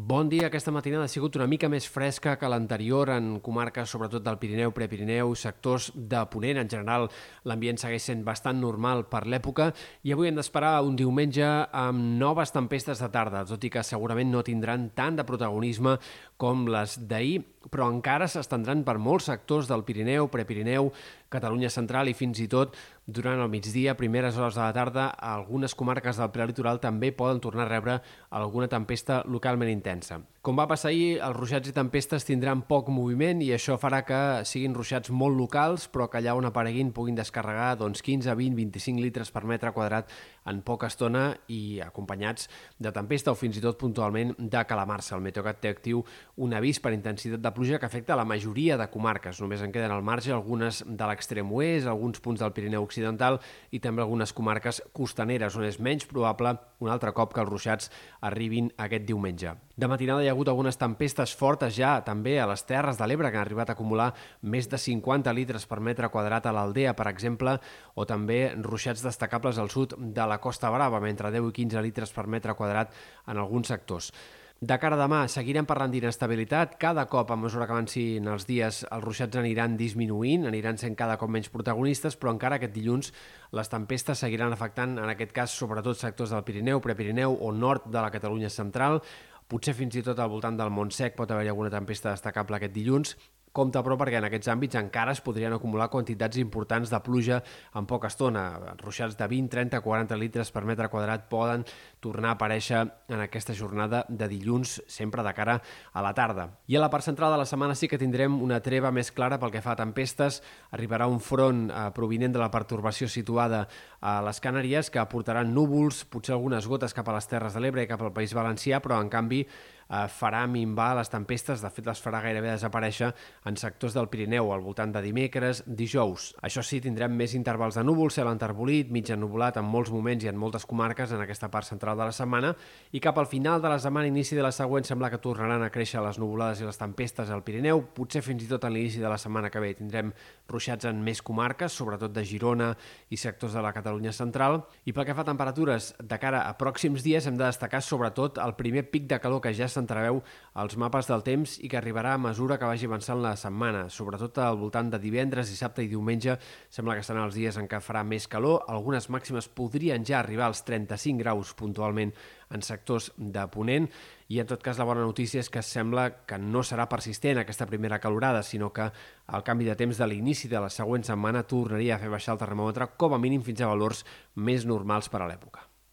Bon dia. Aquesta matinada ha sigut una mica més fresca que l'anterior en comarques, sobretot del Pirineu, Prepirineu, sectors de Ponent. En general, l'ambient segueix sent bastant normal per l'època i avui hem d'esperar un diumenge amb noves tempestes de tarda, tot i que segurament no tindran tant de protagonisme com les d'ahir, però encara s'estendran per molts sectors del Pirineu, Prepirineu, Catalunya Central i fins i tot durant el migdia, primeres hores de la tarda, algunes comarques del prelitoral també poden tornar a rebre alguna tempesta localment intensa. Com va passar ahir, els ruixats i tempestes tindran poc moviment i això farà que siguin ruixats molt locals, però que allà on apareguin puguin descarregar doncs, 15, 20, 25 litres per metre quadrat en poca estona i acompanyats de tempesta o fins i tot puntualment de calamarsa. El Meteocat té actiu un avís per intensitat de pluja que afecta la majoria de comarques. Només en queden al marge algunes de l'extrem oest, alguns punts del Pirineu Occidental i també algunes comarques costaneres on és menys probable un altre cop que els ruixats arribin aquest diumenge. De matinada hi ha hagut algunes tempestes fortes ja també a les Terres de l'Ebre que han arribat a acumular més de 50 litres per metre quadrat a l'Aldea, per exemple, o també ruixats destacables al sud de la Costa Brava, mentre 10 i 15 litres per metre quadrat en alguns sectors. De cara a demà, seguirem parlant d'inestabilitat. Cada cop, a mesura que avancin els dies, els ruixats aniran disminuint, aniran sent cada cop menys protagonistes, però encara aquest dilluns les tempestes seguiran afectant, en aquest cas, sobretot sectors del Pirineu, Prepirineu o nord de la Catalunya central, Potser fins i tot al voltant del Montsec pot haver-hi alguna tempesta destacable aquest dilluns, Compte, però, perquè en aquests àmbits encara es podrien acumular quantitats importants de pluja en poca estona. Ruixats de 20, 30, 40 litres per metre quadrat poden tornar a aparèixer en aquesta jornada de dilluns, sempre de cara a la tarda. I a la part central de la setmana sí que tindrem una treva més clara pel que fa a tempestes. Arribarà un front eh, provinent de la pertorbació situada a les Canàries que aportaran núvols, potser algunes gotes cap a les Terres de l'Ebre i cap al País Valencià, però en canvi eh, farà minvar les tempestes, de fet les farà gairebé desaparèixer en sectors del Pirineu al voltant de dimecres, dijous. Això sí, tindrem més intervals de núvols, cel enterbolit, mig ennubulat en molts moments i en moltes comarques en aquesta part central de la setmana i cap al final de la setmana, inici de la següent, sembla que tornaran a créixer les nuvolades i les tempestes al Pirineu, potser fins i tot a l'inici de la setmana que ve tindrem ruixats en més comarques, sobretot de Girona i sectors de la Catalunya central. I pel que fa a temperatures, de cara a pròxims dies hem de destacar sobretot el primer pic de calor que ja s'entreveu als mapes del temps i que arribarà a mesura que vagi avançant la setmana, sobretot al voltant de divendres, dissabte i diumenge. Sembla que seran els dies en què farà més calor. Algunes màximes podrien ja arribar als 35 graus puntualment en sectors de Ponent i en tot cas la bona notícia és que sembla que no serà persistent aquesta primera calorada, sinó que el canvi de temps de l'inici de la següent setmana tornaria a fer baixar el termòmetre com a mínim fins a valors més normals per a l'època.